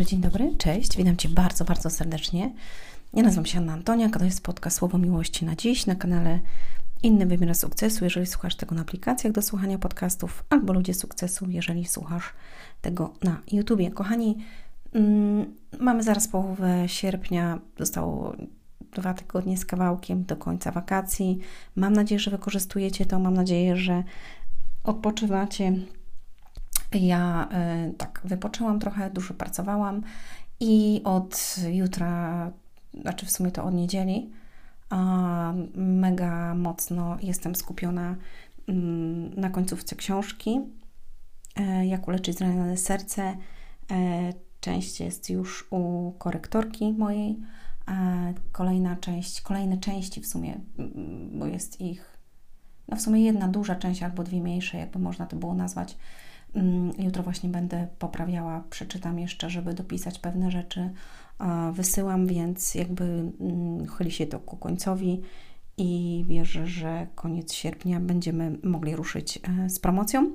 dobry, dzień dobry, cześć, witam Cię bardzo, bardzo serdecznie. Ja nazywam się Anna Antonia, to jest podcast Słowo Miłości na dziś na kanale Inny Wymiar Sukcesu, jeżeli słuchasz tego na aplikacjach do słuchania podcastów, albo Ludzie Sukcesu, jeżeli słuchasz tego na YouTubie. Kochani, mm, mamy zaraz połowę sierpnia, zostało dwa tygodnie z kawałkiem do końca wakacji. Mam nadzieję, że wykorzystujecie to, mam nadzieję, że odpoczywacie. Ja y, tak wypoczęłam trochę, dużo pracowałam i od jutra, znaczy w sumie to od niedzieli, mega mocno jestem skupiona mm, na końcówce książki. E, jak uleczyć zranione serce. E, część jest już u korektorki mojej. Kolejna część, kolejne części w sumie, mm, bo jest ich, no w sumie jedna duża część albo dwie mniejsze, jakby można to było nazwać. Mm, jutro właśnie będę poprawiała, przeczytam jeszcze, żeby dopisać pewne rzeczy. Wysyłam, więc jakby mm, chyli się to ku końcowi i wierzę, że koniec sierpnia będziemy mogli ruszyć e, z promocją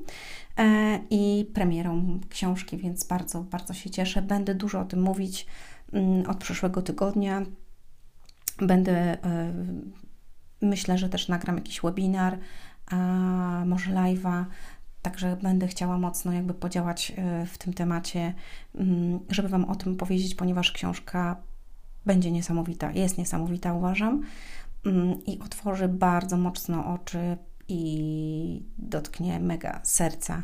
e, i premierą książki, więc bardzo, bardzo się cieszę. Będę dużo o tym mówić mm, od przyszłego tygodnia. Będę, e, myślę, że też nagram jakiś webinar, może live'a, Także będę chciała mocno jakby podziałać w tym temacie, mm, żeby Wam o tym powiedzieć, ponieważ książka będzie niesamowita, jest niesamowita, uważam. Mm, i otworzy bardzo mocno oczy i dotknie mega serca.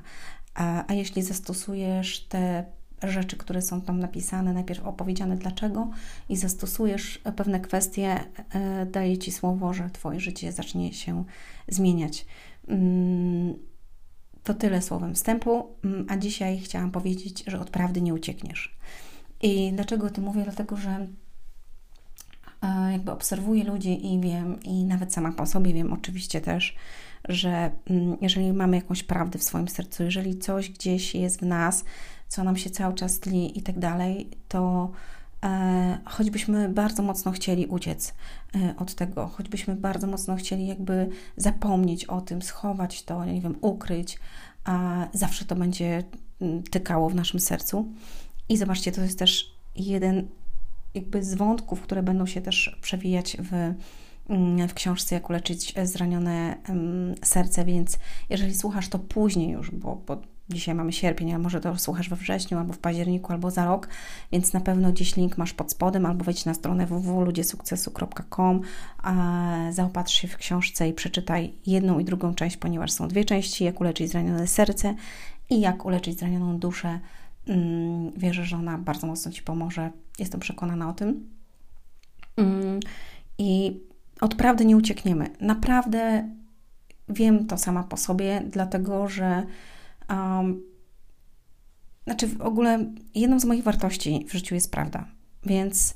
A, a jeśli zastosujesz te rzeczy, które są tam napisane, najpierw opowiedziane dlaczego i zastosujesz pewne kwestie, e, daje Ci słowo, że Twoje życie zacznie się zmieniać. To tyle słowem wstępu, mm, a dzisiaj chciałam powiedzieć, że od prawdy nie uciekniesz. I dlaczego o tym mówię? Dlatego, że jakby obserwuję ludzi i wiem, i nawet sama po sobie wiem oczywiście też, że mm, jeżeli mamy jakąś prawdę w swoim sercu, jeżeli coś gdzieś jest w nas, co nam się cały czas tli i tak dalej, to e, choćbyśmy bardzo mocno chcieli uciec e, od tego, choćbyśmy bardzo mocno chcieli jakby zapomnieć o tym, schować to, nie wiem, ukryć, a zawsze to będzie mm, tykało w naszym sercu. I zobaczcie, to jest też jeden jakby z wątków, które będą się też przewijać w, mm, w książce Jak uleczyć zranione serce, więc jeżeli słuchasz to później już, bo, bo dzisiaj mamy sierpień, a może to słuchasz we wrześniu, albo w październiku, albo za rok, więc na pewno gdzieś link masz pod spodem, albo wejdź na stronę www.ludziesukcesu.com, zaopatrz się w książce i przeczytaj jedną i drugą część, ponieważ są dwie części, jak uleczyć zranione serce i jak uleczyć zranioną duszę. Mm, wierzę, że ona bardzo mocno Ci pomoże. Jestem przekonana o tym. Mm, I od prawdy nie uciekniemy. Naprawdę wiem to sama po sobie, dlatego że um, znaczy w ogóle jedną z moich wartości w życiu jest prawda. Więc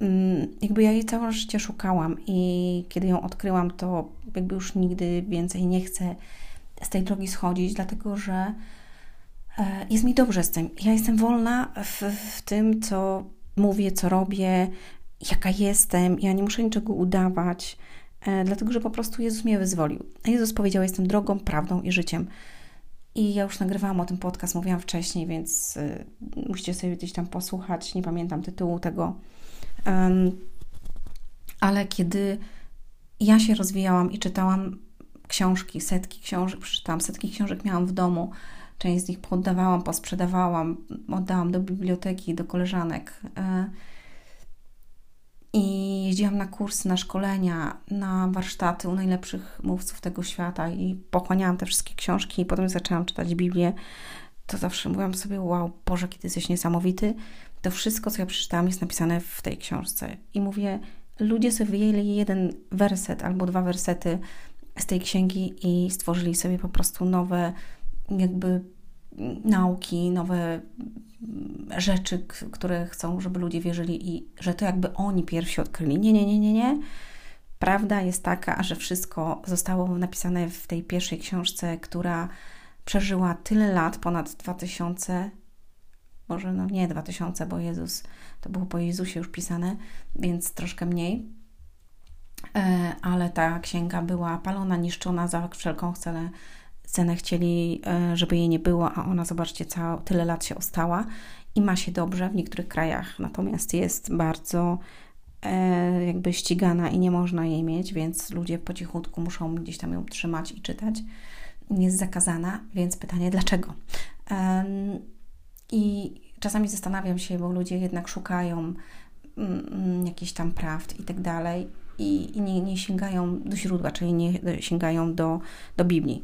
um, jakby ja jej całe życie szukałam i kiedy ją odkryłam, to jakby już nigdy więcej nie chcę z tej drogi schodzić, dlatego że E, jest mi dobrze z tym. Ja jestem wolna w, w tym, co mówię, co robię, jaka jestem. Ja nie muszę niczego udawać, e, dlatego że po prostu Jezus mnie wyzwolił. Jezus powiedział: Jestem drogą, prawdą i życiem. I ja już nagrywałam o tym podcast, mówiłam wcześniej, więc y, musicie sobie gdzieś tam posłuchać. Nie pamiętam tytułu tego. Ale kiedy ja się rozwijałam i czytałam książki, setki książek, przeczytałam setki książek, miałam w domu Część z nich poddawałam, posprzedawałam, oddałam do biblioteki, do koleżanek. I jeździłam na kursy, na szkolenia, na warsztaty u najlepszych mówców tego świata i pochłaniałam te wszystkie książki i potem zaczęłam czytać Biblię. To zawsze mówiłam sobie, wow, Boże, kiedy jesteś niesamowity. To wszystko, co ja przeczytałam, jest napisane w tej książce. I mówię, ludzie sobie wyjęli jeden werset albo dwa wersety z tej księgi i stworzyli sobie po prostu nowe jakby nauki, nowe rzeczy, które chcą, żeby ludzie wierzyli i że to jakby oni pierwsi odkryli. Nie, nie, nie, nie, nie. Prawda jest taka, że wszystko zostało napisane w tej pierwszej książce, która przeżyła tyle lat, ponad 2000, może no nie 2000, bo Jezus, to było po Jezusie już pisane, więc troszkę mniej. E, ale ta księga była palona, niszczona za wszelką cenę scenę chcieli, e, żeby jej nie było, a ona, zobaczcie, całe, tyle lat się ostała i ma się dobrze w niektórych krajach, natomiast jest bardzo e, jakby ścigana i nie można jej mieć, więc ludzie po cichutku muszą gdzieś tam ją trzymać i czytać. Jest zakazana, więc pytanie dlaczego? I czasami zastanawiam się, bo ludzie jednak szukają mm, mm, jakichś tam prawd i tak dalej i, nie, nie sięgają do źródła, czyli nie sięgają do, do Biblii.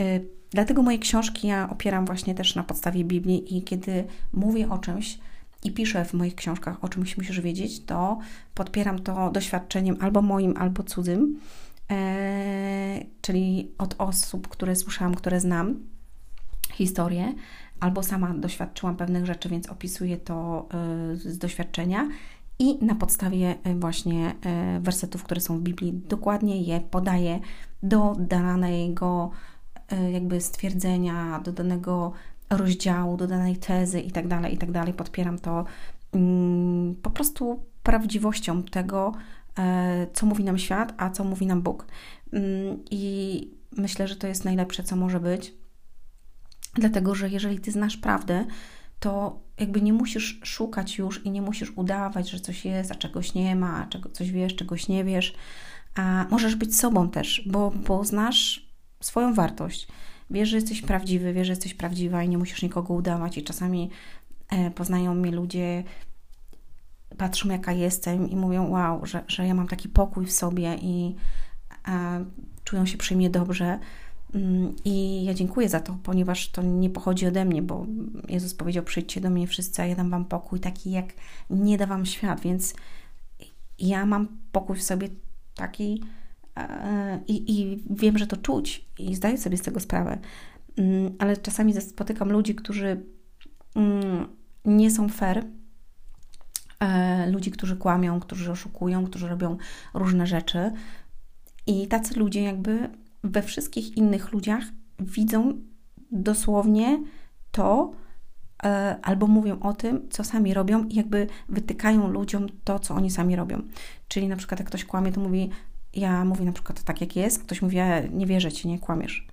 Y, dlatego moje książki ja opieram właśnie też na podstawie Biblii i kiedy mówię o czymś i piszę w moich książkach o czymś musisz wiedzieć, to podpieram to doświadczeniem albo moim, albo cudzym, e, czyli od osób, które słyszałam, które znam historię, albo sama doświadczyłam pewnych rzeczy, więc opisuję to e, z doświadczenia i na podstawie e, właśnie wersetów, które są w Biblii, dokładnie je podaję do danego jakby stwierdzenia, do danego rozdziału, do danej tezy i tak dalej, i tak. Podpieram to mm, po prostu prawdziwością tego, co mówi nam świat, a co mówi nam Bóg. Mm, I myślę, że to jest najlepsze, co może być, dlatego że jeżeli ty znasz prawdę, to jakby nie musisz szukać już i nie musisz udawać, że coś jest, a czegoś nie ma, a czego, coś wiesz, czegoś nie wiesz. A możesz być sobą też, bo poznasz swoją wartość. Wiesz, że jesteś prawdziwy, wiesz, że jesteś prawdziwa i nie musisz nikogo udawać. I czasami e, poznają mnie ludzie, patrzą jaka jestem i mówią, wow, że, że ja mam taki pokój w sobie i czują się przy mnie dobrze. Mm, I ja dziękuję za to, ponieważ to nie pochodzi ode mnie, bo Jezus powiedział: Przyjdźcie do mnie wszyscy, a ja dam wam pokój, taki jak nie da wam świat, więc ja mam pokój w sobie taki i, i wiem, że to czuć i zdaję sobie z tego sprawę. Mm, ale czasami spotykam ludzi, którzy mm, nie są fair, e, ludzi, którzy kłamią, którzy oszukują, którzy robią różne rzeczy. I tacy ludzie jakby we wszystkich innych ludziach widzą dosłownie to, e, albo mówią o tym, co sami robią i jakby wytykają ludziom to, co oni sami robią. Czyli na przykład jak ktoś kłamie, to mówi, ja mówię na przykład tak jak jest, ktoś mówi, nie wierzę Ci, nie kłamiesz.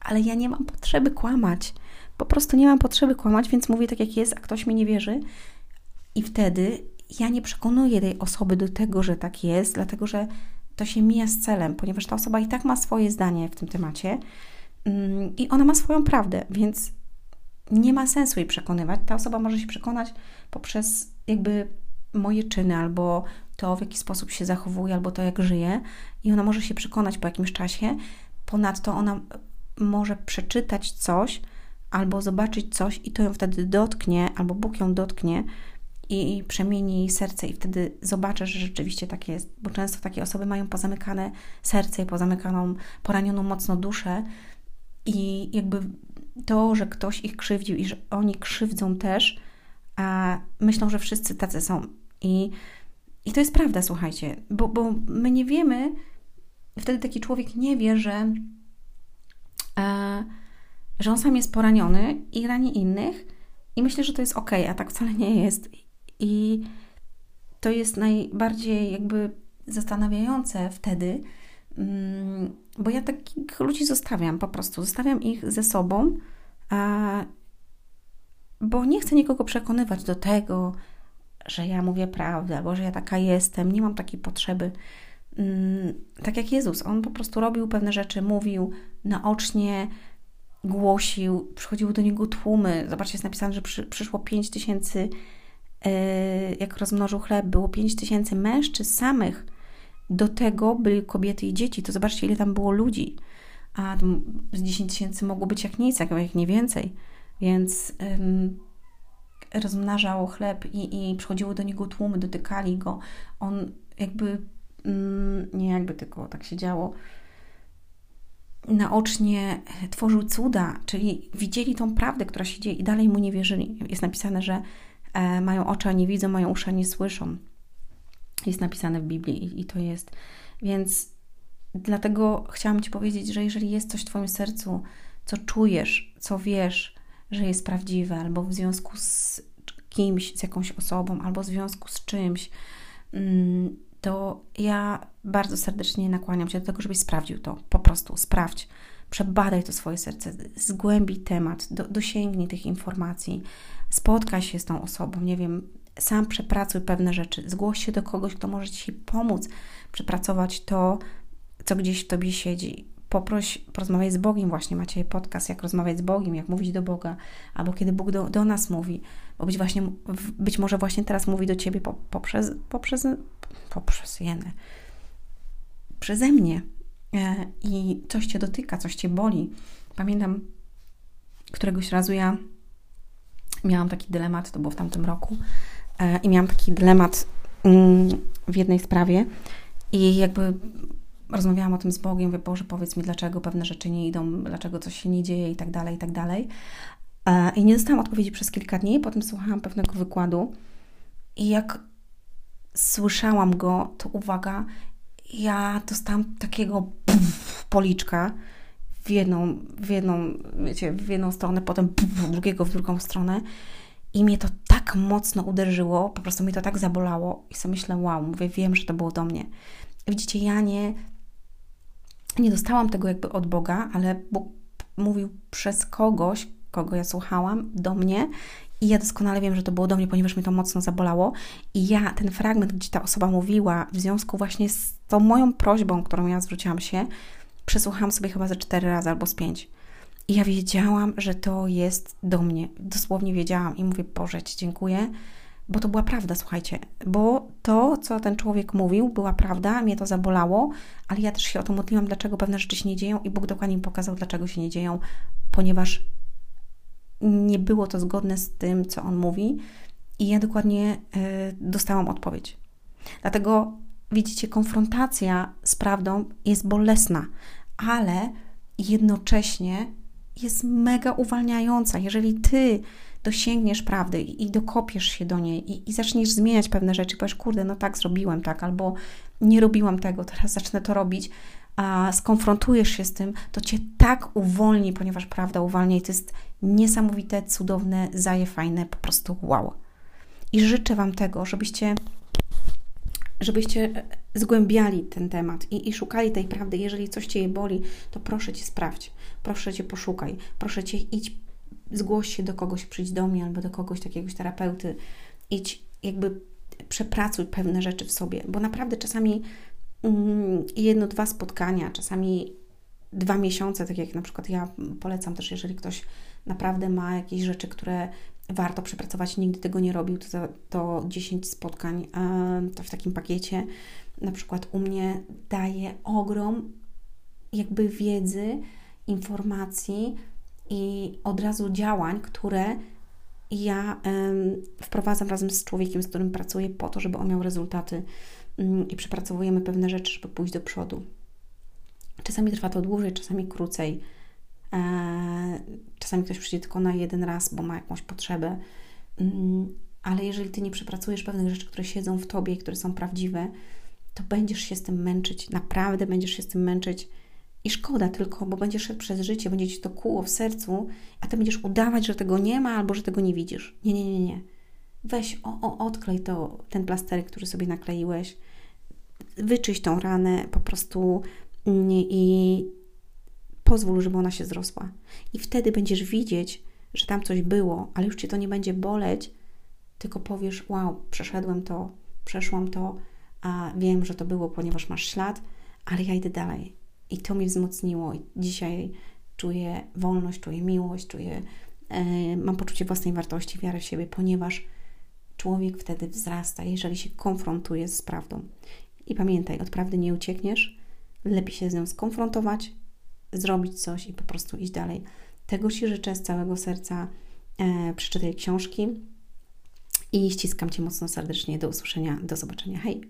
Ale ja nie mam potrzeby kłamać. Po prostu nie mam potrzeby kłamać, więc mówię tak jak jest, a ktoś mi nie wierzy. I wtedy ja nie przekonuję tej osoby do tego, że tak jest, dlatego że to się mija z celem, ponieważ ta osoba i tak ma swoje zdanie w tym temacie mm, i ona ma swoją prawdę, więc nie ma sensu jej przekonywać. Ta osoba może się przekonać poprzez jakby moje czyny albo to, w jaki sposób się zachowuje, albo to, jak żyje, i ona może się przekonać po jakimś czasie. Ponadto ona może przeczytać coś albo zobaczyć coś, i to ją wtedy dotknie, albo Bóg ją dotknie, i przemieni jej serce i wtedy zobaczę, że rzeczywiście tak jest, bo często takie osoby mają pozamykane serce i pozamykaną, poranioną mocno duszę i jakby to, że ktoś ich krzywdził i że oni krzywdzą też, a myślą, że wszyscy tacy są. I, i to jest prawda, słuchajcie, bo, bo my nie wiemy, wtedy taki człowiek nie wie, że, e, że on sam jest poraniony i rani innych i myślę, że to jest ok, a tak wcale nie jest. I to jest najbardziej jakby zastanawiające wtedy, mm, bo ja takich ludzi zostawiam po prostu, zostawiam ich ze sobą, bo nie chcę nikogo przekonywać do tego, że ja mówię prawdę, albo że ja taka jestem, nie mam takiej potrzeby. Mm, tak jak Jezus, on po prostu robił pewne rzeczy, mówił naocznie, głosił, przychodziły do niego tłumy. Zobaczcie, jest napisane, że przy, przyszło 5 tysięcy E, jak rozmnożył chleb, było 5 tysięcy mężczyzn samych. Do tego byli kobiety i dzieci. To zobaczcie, ile tam było ludzi. A z 10 tysięcy mogło być jak nic, jak nie więcej. Więc ym, rozmnażał chleb i, i przychodziły do niego tłumy, dotykali go. On jakby, ym, nie jakby tylko tak się działo, naocznie tworzył cuda, czyli widzieli tą prawdę, która się dzieje i dalej mu nie wierzyli. Jest napisane, że E, mają oczy, a nie widzą, mają uszy, a nie słyszą. Jest napisane w Biblii i to jest. Więc dlatego chciałam Ci powiedzieć, że jeżeli jest coś w Twoim sercu, co czujesz, co wiesz, że jest prawdziwe, albo w związku z kimś, z jakąś osobą, albo w związku z czymś, mm, to ja bardzo serdecznie nakłaniam Cię do tego, żebyś sprawdził to. Po prostu sprawdź. przebadaj to swoje serce, zgłębij temat, do, dosięgnij tych informacji, spotkaj się z tą osobą, nie wiem, sam przepracuj pewne rzeczy, zgłoś się do kogoś, kto może Ci pomóc przepracować to, co gdzieś w Tobie siedzi. Poproś, porozmawiaj z Bogiem, właśnie macie podcast, jak rozmawiać z Bogiem, jak mówić do Boga, albo kiedy Bóg do, do nas mówi, bo być, właśnie, być może właśnie teraz mówi do Ciebie poprzez, poprzez, poprzez jenę, przeze mnie. E, i coś Cię dotyka, coś Cię boli. Pamiętam któregoś razu ja miałam taki dylemat, to było w tamtym roku, e, i miałam taki dylemat mm, w jednej sprawie. I jakby rozmawiałam o tym z Bogiem, mówię, Boże, powiedz mi, dlaczego pewne rzeczy nie idą, dlaczego coś się nie dzieje i tak dalej, i tak dalej. E, I nie dostałam odpowiedzi przez kilka dni, potem słuchałam pewnego wykładu i jak słyszałam go, to uwaga, ja dostałam takiego policzka w jedną, w jedną, wiecie, w jedną stronę, potem drugiego w drugą stronę i mnie to tak mocno uderzyło, po prostu mi to tak zabolało i sobie myślę, wow, mówię, wiem, że to było do mnie. Widzicie, ja nie, nie dostałam tego jakby od Boga, ale Bóg mówił przez kogoś, kogo ja słuchałam, do mnie i ja doskonale wiem, że to było do mnie, ponieważ mnie to mocno zabolało. I ja ten fragment, gdzie ta osoba mówiła, w związku właśnie z tą moją prośbą, którą ja zwróciłam się, przesłuchałam sobie chyba ze cztery razy albo z pięć. I ja wiedziałam, że to jest do mnie. Dosłownie wiedziałam i mówię, Boże, Ci dziękuję, bo to była prawda, słuchajcie. Bo to, co ten człowiek mówił, była prawda, mnie to zabolało, ale ja też się o to modliłam, dlaczego pewne rzeczy się nie dzieją i Bóg dokładnie mi pokazał, dlaczego się nie dzieją, ponieważ nie było to zgodne z tym, co on mówi, i ja dokładnie y, dostałam odpowiedź. Dlatego widzicie, konfrontacja z prawdą jest bolesna, ale jednocześnie jest mega uwalniająca. Jeżeli ty dosięgniesz prawdy i, dokopiesz się do niej i, i zaczniesz zmieniać pewne rzeczy, powiesz, kurde, no tak, zrobiłem tak, albo nie robiłam tego, teraz zacznę to robić, a skonfrontujesz się z tym, to cię tak uwolni, ponieważ prawda uwalnia i to jest niesamowite, cudowne, zaje fajne, po prostu wow. I życzę Wam tego, żebyście żebyście zgłębiali ten temat i, i, szukali tej prawdy. Jeżeli coś Cię boli, to proszę Cię sprawdź, proszę Cię poszukaj, proszę Cię idź, zgłoś się do kogoś, przyjdź do mnie albo do kogoś, takiegoś terapeuty, idź jakby przepracuj pewne rzeczy w sobie, bo naprawdę czasami mm, jedno, dwa spotkania, czasami dwa miesiące, tak jak na przykład ja polecam też, jeżeli ktoś naprawdę ma jakieś rzeczy, które warto przepracować, nigdy tego nie robił, to, to 10 spotkań to w takim pakiecie na przykład u mnie daje ogrom jakby wiedzy, informacji i od razu działań, które ja wprowadzam razem z człowiekiem, z którym pracuję, po to, żeby on miał rezultaty mm, i przepracowujemy pewne rzeczy, żeby pójść do przodu. Czasami trwa to dłużej, czasami krócej. E, czasami ktoś przyjdzie tylko na jeden raz, bo ma jakąś potrzebę. Mm, ale jeżeli ty nie przepracujesz pewnych rzeczy, które siedzą w tobie i które są prawdziwe, to będziesz się z tym męczyć. Naprawdę będziesz się z tym męczyć. I szkoda tylko, bo będziesz szedł przez życie, będzie ci to kłuło w sercu, a ty będziesz udawać, że tego nie ma albo że tego nie widzisz. Nie, nie, nie, nie. Weź, o, o, odklej to, ten plasterek, który sobie nakleiłeś, wyczyść tą ranę po prostu mm, i pozwól, żeby ona się zrosła. I wtedy będziesz widzieć, że tam coś było, ale już cię to nie będzie boleć, tylko powiesz: Wow, przeszedłem to, przeszłam to, a wiem, że to było, ponieważ masz ślad, ale ja idę dalej. I to mnie wzmocniło. Dzisiaj czuję wolność, czuję miłość, czuję, yy, mam poczucie własnej wartości, wiarę w siebie, ponieważ człowiek wtedy wzrasta, jeżeli się konfrontuje z prawdą. I pamiętaj, od prawdy nie uciekniesz, lepiej się z nią skonfrontować, zrobić coś i po prostu iść dalej. Tego Ci życzę z całego serca. E, przeczytaj książki i ściskam Cię mocno serdecznie. Do usłyszenia, do zobaczenia. Hej!